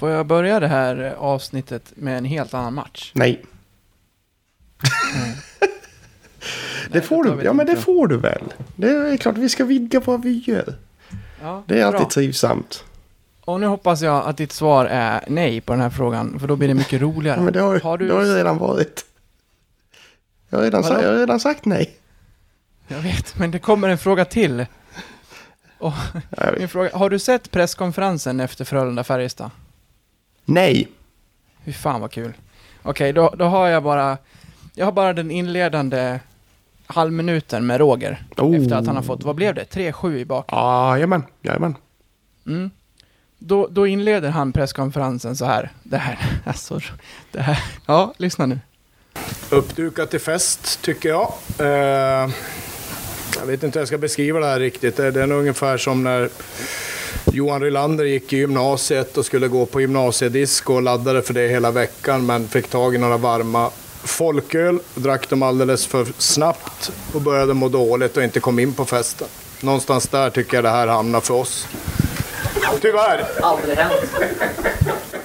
Får jag börja det här avsnittet med en helt annan match? Nej. det får tar du. Ja, men det får du väl. Det är klart vi ska vidga vad vi gör. Ja, Det är alltid bra. trivsamt. Och nu hoppas jag att ditt svar är nej på den här frågan, för då blir det mycket roligare. Ja, men det har, Har du- det har ju redan varit. Jag har redan, sagt, jag har redan sagt nej. Jag vet, men det kommer en fråga till. Och min fråga, har du sett presskonferensen efter Frölunda-Färjestad? Nej. Hur fan vad kul. Okej, då, då har jag bara... Jag har bara den inledande halvminuten med Roger. Oh. Efter att han har fått, vad blev det? 3-7 i bak. Jajamän, jajamän. Mm. Då, då inleder han presskonferensen så här. Det här, alltså, det här. Ja, lyssna nu. Uppdukat till fest, tycker jag. Eh, jag vet inte hur jag ska beskriva det här riktigt. Det det är nog ungefär som när Johan Rylander gick i gymnasiet och skulle gå på gymnasiedisco och laddade för det hela veckan, men fick tag i några varma folköl, drack dem alldeles för snabbt och började må dåligt och inte kom in på festen. Någonstans där tycker jag det här hamnar för oss. Tyvärr. Aldrig hänt.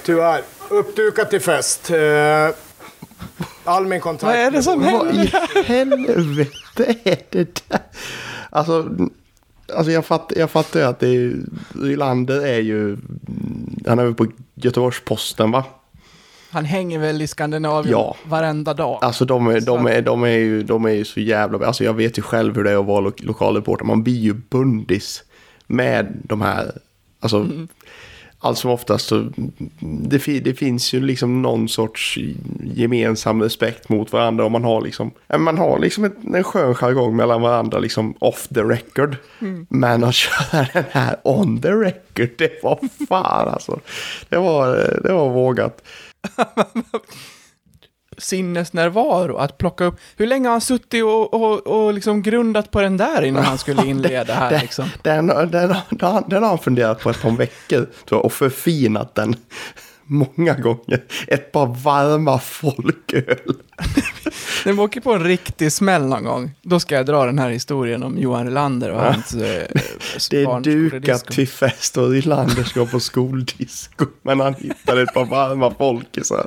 Tyvärr. Uppdukat till fest. Eh, all min kontakt... Vad är det som med- Vad i helvete är det där? Alltså, alltså jag, fatt, jag fattar ju att det är, Rylander är ju, han är väl på Göteborgs-Posten va? Han hänger väl i Skandinavien Ja. varenda dag. Alltså de är, de, är, de, är ju, de är ju så jävla... Alltså jag vet ju själv hur det är att vara lo lokalreporter. Man blir ju bundis med de här... Alltså, allt som oftast så... Det, det finns ju liksom någon sorts gemensam respekt mot varandra. Och man har liksom... ja, Man har liksom en, en skön jargong mellan varandra liksom off the record. Men att köra den här on the record, det var fan alltså. Det var, det var vågat. sinnesnärvaro att plocka upp. Hur länge har han suttit och, och, och liksom grundat på den där innan han skulle inleda här Den, liksom? den, den, den, den, har han funderat på ett par veckor tror jag, och förfinat den många gånger. Ett par varma folköl. När vi åker på en riktig smäll någon gång, då ska jag dra den här historien om Johan Relander och hans eh, Det är dukat till fest och Rylander ska på skoldisco. Men han hittade ett par varma folkisar.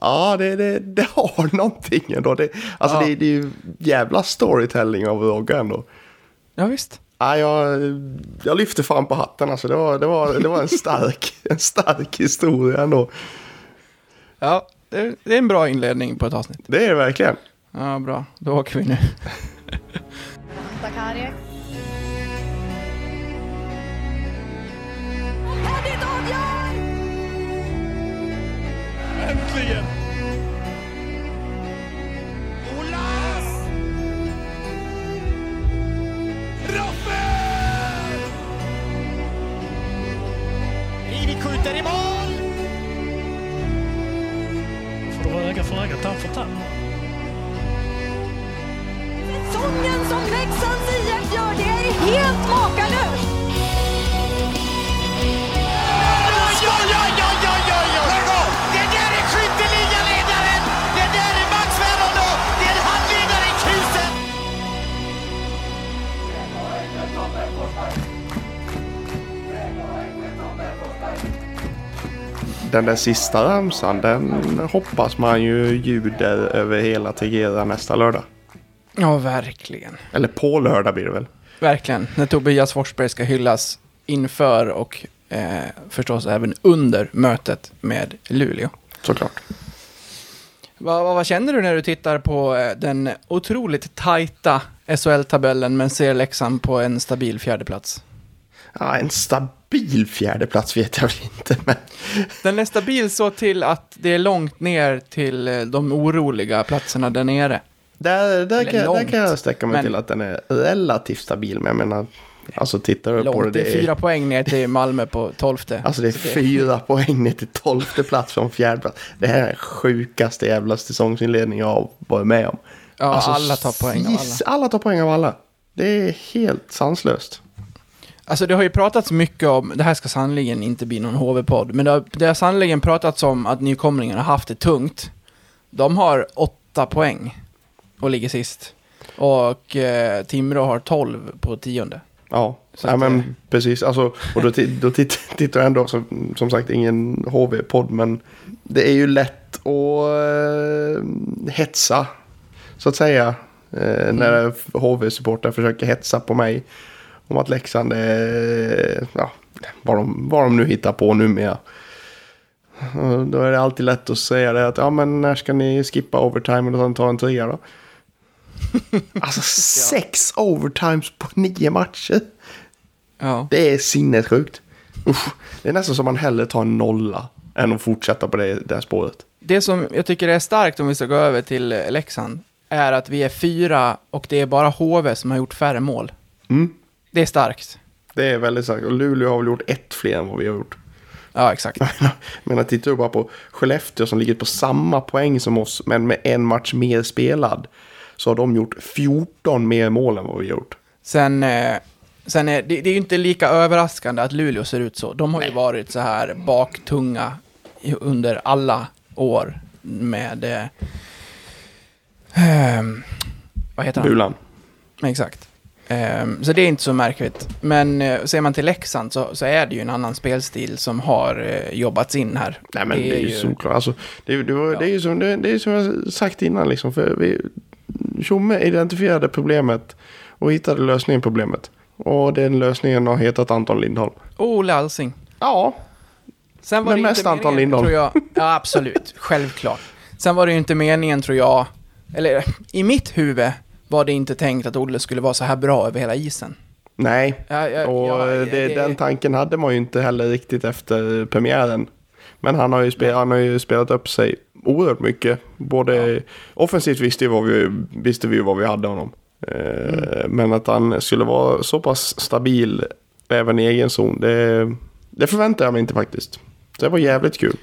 Ja, det, det, det har någonting ändå. Det, alltså Ja. det, det är ju jävla storytelling av Roger ändå. Ja, visst. Ja, jag, jag lyfter fram på hatten alltså. Det var, det var, det var en, stark, en stark historia ändå. Ja, det, det är en bra inledning på ett avsnitt. Det är det verkligen. Ja, bra. Då åker vi nu. Äntligen! Olas! Skjuter i mål! Säsongen som Leksands IF gör, det är helt makalöst! Oj, oj, oj, oj, oj, oj, oj! Lägg av! Det där är skytteligaledaren! Det där är Max Vernon Det är handledaren Kruse! Den där sista ramsan, den hoppas man ju ljuder över hela Tegera nästa lördag. Ja, verkligen. Eller på lördag blir det väl. Verkligen. När Tobias Forsberg ska hyllas inför och eh, förstås även under mötet med Luleå. Såklart. Vad, vad, vad känner du när du tittar på eh, den otroligt tajta SHL-tabellen men ser Leksand på en stabil fjärdeplats? Ja, en stabil fjärdeplats vet jag väl inte, men... Den är stabil så till att det är långt ner till eh, de oroliga platserna där nere. Där, där, kan, där kan jag sträcka mig men- till att den är relativt stabil. Men jag menar, alltså tittar du på det. Det är fyra poäng ner till Malmö på tolfte. Alltså det är fyra poäng ner till tolfte plats från fjärde plats. Det här är den sjukaste jävla säsongsinledning jag har varit med om. Ja, Alltså, alla tar poäng av alla. Alla tar poäng av alla. Det är helt sanslöst. Alltså det har ju pratats mycket om, det här ska sannoliken inte bli någon HV-podd, men det har, det har sannoliken pratats om att nykomlingarna har haft det tungt. De har åtta poäng och ligger sist. Och eh, Timrå har 12 på tionde. Ja, Så ja att, eh, men precis. Alltså, och då, då titt, tittar jag ändå, som, som sagt, ingen HV-podd, men det är ju lätt att eh, hetsa, så att säga. Eh, När HV-supportrar försöker hetsa på mig om att Leksand är, ja, vad de, vad de nu hittar på numera. Då är det alltid lätt att säga det att ja men när ska ni skippa overtime och sen ta en trea då? alltså sex overtimes på nio matcher. Ja. Det är sinnessjukt. Usch, det är nästan som man hellre tar en nolla än att fortsätta på det, det här spåret. Det som jag tycker är starkt om vi ska gå över till eh, Leksand är att vi är fyra och det är bara HV som har gjort färre mål. Mm. Det är starkt. Det är väldigt starkt. Och Luleå har väl gjort ett fler än vad vi har gjort. Ja, exakt. Men jag tittar du bara på Skellefteå som ligger på samma poäng som oss men med en match mer spelad. Så har de gjort 14 mer mål än vad vi har gjort. Sen, eh, sen är det, det är ju inte lika överraskande att Luleå ser ut så. De har ju varit så här baktunga under alla år med... Eh, ehm, vad heter han? Bulan. Exakt. Ehm, så det är inte så märkligt. Men eh, ser man till Leksand så, så är det ju en annan spelstil som har eh, jobbats in här. Nej men det är, ju solklart. Alltså, det, är- det, var, det är ju som, det, det är som jag sagt innan liksom. För vi, Tjomme identifierade problemet och hittade lösningen på problemet. Och den lösningen har hetat Anton Lindholm. Olle Alsing. Ja, Sen var Men det mest inte Anton meningen, Lindholm. Tror jag. Ja, absolut. Självklart. Sen var det ju inte meningen, tror jag. Eller i mitt huvud var det inte tänkt att Olle skulle vara så här bra över hela isen. nej. Ja, ja, Och ja, det, det- den tanken hade man ju inte heller riktigt efter premiären. Men han har ju, spel, han har ju spelat upp sig oerhört mycket. Både offensivt visste, vad vi, visste vi vad vi hade honom. Eh, Men att han skulle vara så pass stabil även i egen zon, det, det förväntade jag mig inte faktiskt. Det var jävligt kul.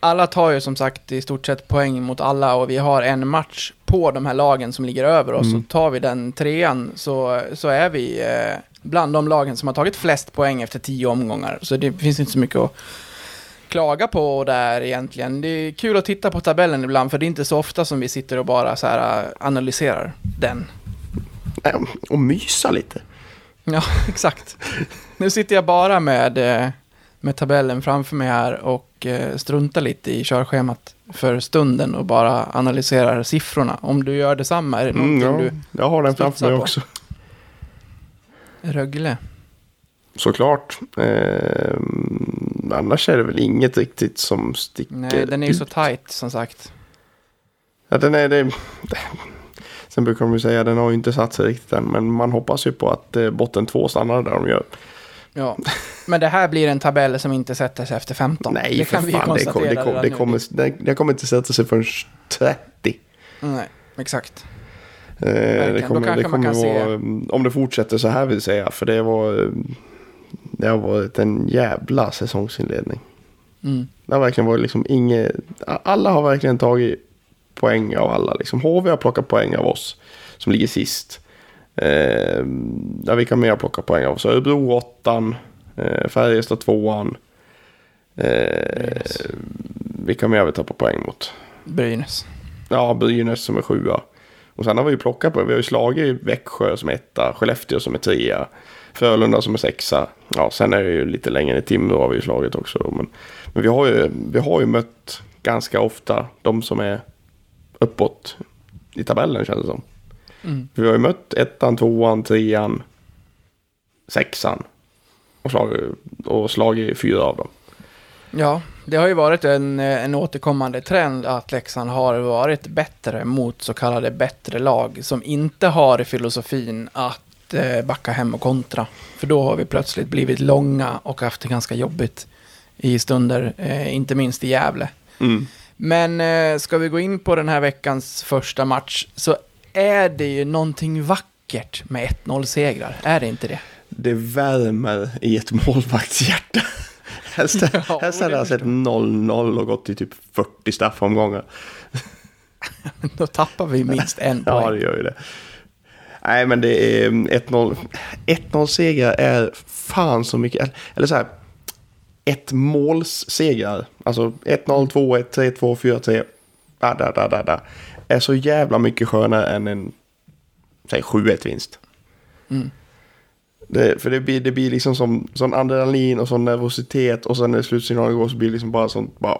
Alla tar ju som sagt i stort sett poäng mot alla och vi har en match på de här lagen som ligger över oss. Mm. Och tar vi den trean så, så är vi eh, bland de lagen som har tagit flest poäng efter tio omgångar. Så det finns inte så mycket att klaga på där egentligen. Det är kul att titta på tabellen ibland för det är inte så ofta som vi sitter och bara så här eh, analyserar den. Och mysa lite. Ja, exakt. Nu sitter jag bara med, eh, med tabellen framför mig här och eh, struntar lite i körschemat för stunden och bara analyserar siffrorna. Om du gör detsamma, är det Mm, någonting ja, jag har den framför mig på? också. du... Rögle? Såklart. Eh, annars är det väl inget riktigt som sticker Nej, den är ju så tight som sagt. Ja, den är det. Sen brukar de ju säga att den har ju inte satt sig riktigt än. Men man hoppas ju på att eh, botten två stannar där de gör. Ja. Men det här blir en tabell som inte sätter sig efter 15. Nej, det för kan vi ju fan. Det, kom, det, kom, det, kommer, det, det kommer inte sätta sig förrän 30. Nej, exakt. Eh, det kommer, det kommer kan se- vara, om det fortsätter så här vill säga. För det var... Det har varit en jävla säsongsinledning. Mm. Det har verkligen varit liksom inget... Alla har verkligen tagit poäng av alla. Liksom. HV har plockat poäng av oss som ligger sist. Eh, ja, vilka mer har plockat poäng av oss? Örebro åttan. Eh, Färjestad tvåan. Eh, vilka mer har vi tappat poäng mot? Brynäs. Ja, Brynäs som är sjua. Och sen har vi ju plockat på, vi har ju slagit Växjö som etta, Skellefteå som är trea, Frölunda som är sexa. Ja, sen är det ju lite längre ner, Timrå har vi ju slagit också. Då. Men, men vi, har ju, vi har ju mött ganska ofta de som är uppåt i tabellen känns det som. Mm. Vi har ju mött ettan, tvåan, trean, sexan och slagit, och slagit fyra av dem. Ja, det har ju varit en, eh, en återkommande trend att Leksand har varit bättre mot så kallade bättre lag som inte har filosofin att eh, backa hem och kontra. För då har vi plötsligt blivit långa och haft det ganska jobbigt i stunder, eh, inte minst i Gävle. Mm. Men eh, ska vi gå in på den här veckans första match så är det ju någonting vackert med 1-0-segrar, är det inte det? Det värmer i ett målvaktshjärta. Helst, Ja, helst hade jag sett 0-0 och gått till typ 40 straffomgångar. Då tappar vi minst en Ja, poäng. det gör ju det. Nej, men det är 1-0. 1-0-segrar är fan så mycket. Eller så här. Ett målssegrar. Alltså 1-0, 2-1, 3-2, 4-3. Da, da, da, da, da. Är så jävla mycket skönare än en säg 7-1 vinst. Mm. Det, för det blir, det blir liksom som sån adrenalin och sån nervositet och sen när slutsignalen går så blir det liksom bara sånt bara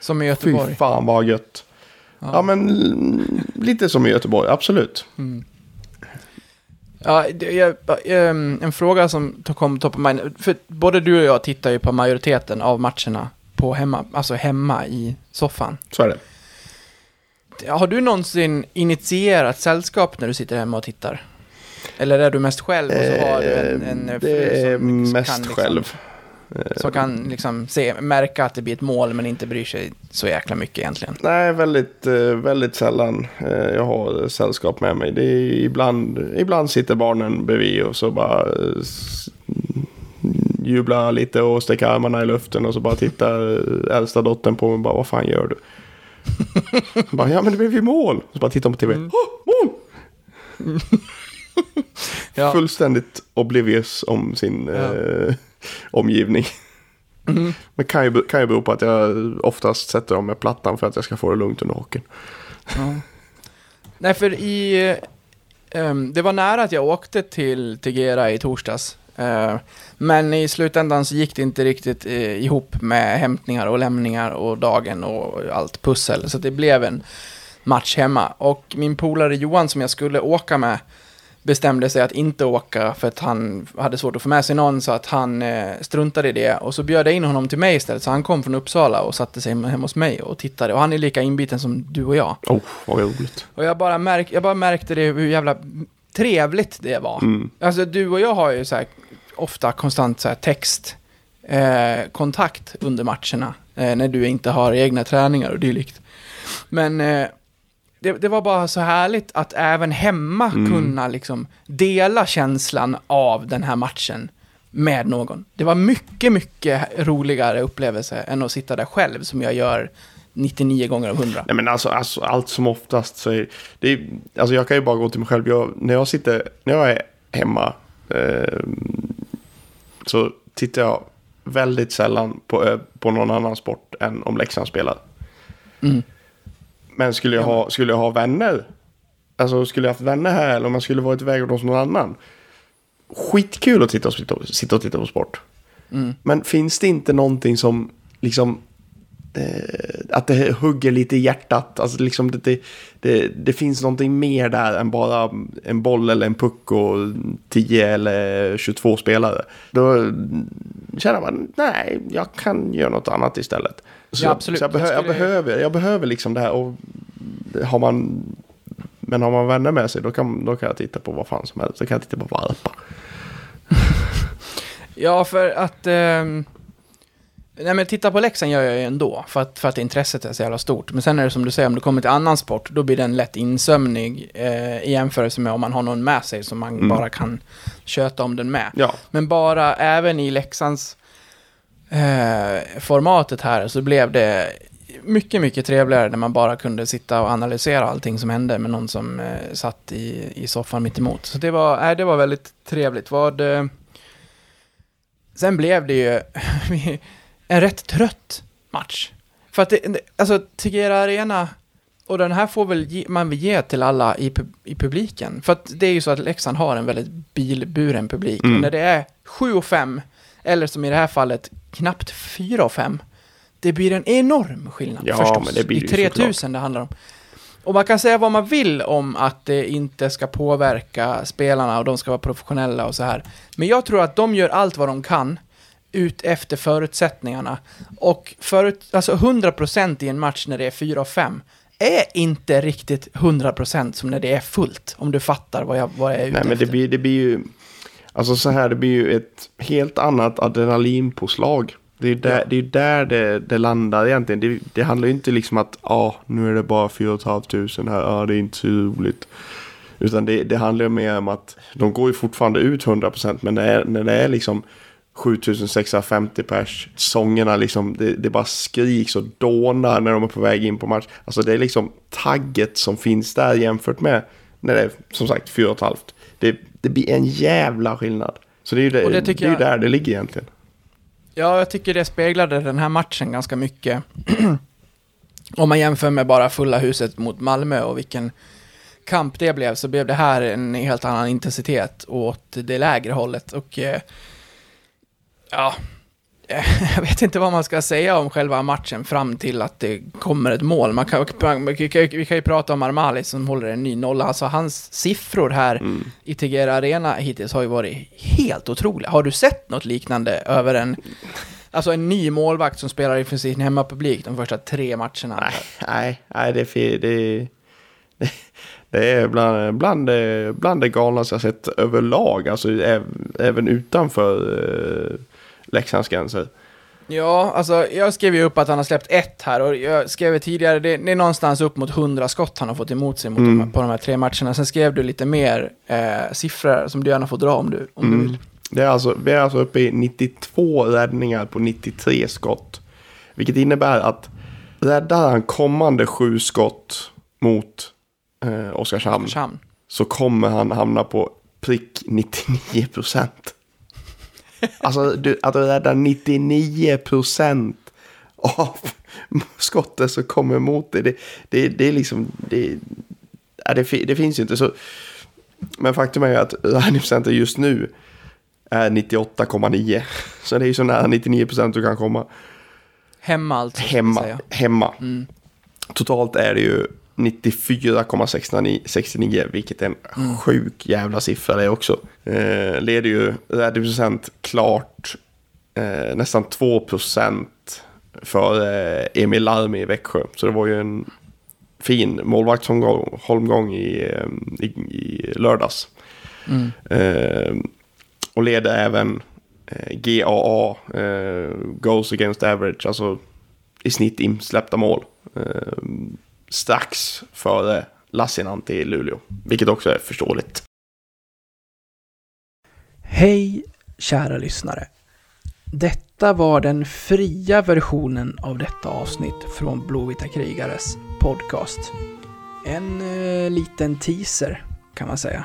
Som i fy Göteborg. fan vad gött. Ja. men mm, lite som i Göteborg, absolut. Ja, det- jag, ehm, en fråga som kom top of mind. För både du och jag tittar ju på majoriteten av matcherna på hemma, alltså hemma i soffan. Så är det. Har du någonsin initierat sällskap när du sitter hemma och tittar? Eller är du mest själv och så har du en, en Eh, fru som mest kan liksom, själv. Som kan liksom se, märka att det blir ett mål men inte bryr sig så jäkla mycket egentligen. Nej, väldigt, eh, väldigt sällan eh, jag har sällskap med mig. Det är ibland, ibland sitter barnen bredvid och så bara eh, jublar lite och sticker armarna i luften och så bara tittar eh, äldsta dottern på mig och bara vad fan gör du? Bara, ja men det blev ju mål. Och så bara tittar hon på tv. Mm. Åh, mål! Ja. Fullständigt oblivious om sin eh, omgivning. Mm. Men kan ju, kan ju bero på att jag oftast sätter dem med plattan för att jag ska få det lugnt under hockeyn. Nej, för i... ehm, det var nära att jag åkte till Tegera i torsdags. Eh, men i slutändan så gick det inte riktigt eh, ihop med hämtningar och lämningar och dagen och allt pussel. Så det blev en match hemma. Och min polare Johan som jag skulle åka med bestämde sig att inte åka för att han hade svårt att få med sig någon så att han eh, struntade i det. Och så bjöd jag in honom till mig istället. Så han kom från Uppsala och satte sig hemma hos mig och tittade. Och han är lika inbiten som du och jag. Oh, vad roligt. Och jag bara, märk, jag bara märkte det hur jävla trevligt det var. Mm. Alltså du och jag har ju så här, ofta konstant så här text eh, kontakt under matcherna. Eh, när du inte har egna träningar och dylikt. Men eh, det, det var bara så härligt att även hemma kunna liksom dela känslan av den här matchen med någon. Det var mycket, mycket roligare upplevelse än att sitta där själv som jag gör 99 gånger av 100. Nej men alltså, alltså allt som oftast så är det är, alltså jag kan ju bara gå till mig själv. Jag, när jag sitter, när jag är hemma eh, så tittar jag väldigt sällan på, ö- på någon annan sport än om Leksand spelar. Mm. Men skulle jag, ha, skulle jag ha vänner, alltså skulle jag haft vänner här eller om jag skulle varit iväg hos någon annan. Skitkul att titta sitta och, sitta och titta på sport. Mm. Men finns det inte någonting som liksom att det hugger lite i hjärtat. Alltså liksom det, det, det, det finns någonting mer där än bara en boll eller en puck och 10 eller 22 spelare. Då känner man, nej, jag kan göra något annat istället. Så, Ja, absolut. så jag, behö, Jag behöver, jag behöver liksom det här. Och har man, men har man vänner med sig då kan, då kan jag titta på vad fan som helst. Då kan jag titta på valpar. Ja, för att... ehm, nej, men titta på Leksand gör jag ju ändå, för att, för att intresset är så jävla stort. Men sen är det som du säger, om du kommer till annan sport, då blir den lätt insömnig eh, i jämförelse med om man har någon med sig som man Mm. bara kan köta om den med. Ja, Men bara även i Leksands eh, formatet här så blev det mycket, mycket trevligare när man bara kunde sitta och analysera allting som hände med någon som eh, satt i, i soffan mitt emot. Så det var, nej, det var väldigt trevligt. Vad, eh, sen blev det ju en rätt trött match. För att det, alltså Tegera Arena, och den här får väl ge, man väl ge till alla i, pub- i publiken. För att det är ju så att Leksand har en väldigt bilburen publik. Mm. Och när det är 7 och 5, eller som i det här fallet knappt 4 och 5, det blir en enorm skillnad Ja, förstås. men det blir är 3000 det handlar om. Och man kan säga vad man vill om att det inte ska påverka spelarna och de ska vara professionella och så här. Men jag tror att de gör allt vad de kan ut efter förutsättningarna. Och förut, alltså 100% i en match när det är 4 och 5 är inte riktigt 100% som när det är fullt. Om du fattar vad jag, vad jag är ute Nej, men efter. det blir, det blir ju... Alltså så här, det blir ju ett helt annat adrenalinpåslag. Det är där, Ja. det, är där det, det landar egentligen. Det, det handlar ju inte liksom att ja, nu är det bara 4 500 här, ja det är inte så roligt. Utan det, det handlar ju mer om att de går ju fortfarande ut 100% men när när det är liksom 7650 pers, sångerna liksom, det, det bara skriks och dånar när de är på väg in på match. Alltså det är liksom tagget som finns där jämfört med när det är som sagt 4 500. Det, det blir en jävla skillnad. Så det är ju, det, det det är jag- där det ligger egentligen. Ja, jag tycker det speglade den här matchen ganska mycket. Om man jämför med bara fulla huset mot Malmö och vilken kamp det blev så blev det här en helt annan intensitet åt det lägre hållet och eh, ja, jag vet inte vad man ska säga om själva matchen fram till att det kommer ett mål. Man kan, vi, kan, vi kan ju prata om Armali som håller en ny nolla. Alltså hans siffror här Mm. i Tegera Arena hittills har ju varit helt otroliga. Har du sett något liknande över en, alltså en ny målvakt som spelar inför sin hemmapublik de första tre matcherna? Nej, nej, nej det är. Det, det, det är bland, bland, det- bland det galnaste jag sett överlag. Alltså äv- även utanför eh, Leksands gränser. Ja, alltså jag skrev ju upp att han har släppt ett här och jag skrev tidigare, det, det är någonstans upp mot 100 skott han har fått emot sig mot Mm. de, på de här tre matcherna. Sen skrev du lite mer eh, siffror som du gärna får dra om du, om du Mm. vill. Det är alltså, vi är alltså uppe i 92 räddningar på 93 skott. Vilket innebär att räddar han kommande sju skott mot eh, Oskarshamn Oskarshamn. så kommer han hamna på prick 99 procent. Alltså du, att rädda 99 procent av skottet som kommer emot dig. Det, det, det är liksom, det, ja, det, det finns ju inte så. Men faktum är ju att räddningsprocenten just nu är 98,9. Så det är ju så nära 99 procent du kan komma. Hemma alltså. Hemma. hemma. Mm. Totalt är det ju 94,69 vilket är en Mm. sjuk jävla siffra det också. Eh, leder ju räddningsprocent klart eh, nästan 2 procent för eh, Emil Larmi i Växjö. Så det var ju en fin målvaktsholmgång i, eh, i, i lördags. Mm. Eh, och leder även eh, GAA, eh, Goals Against Average, alltså i snitt insläppta mål. Strax före Lassinantti i Luleå, vilket också är förståeligt. Hej kära lyssnare. Detta var den fria versionen av detta avsnitt från Blåvita krigares podcast. En eh, liten teaser kan man säga.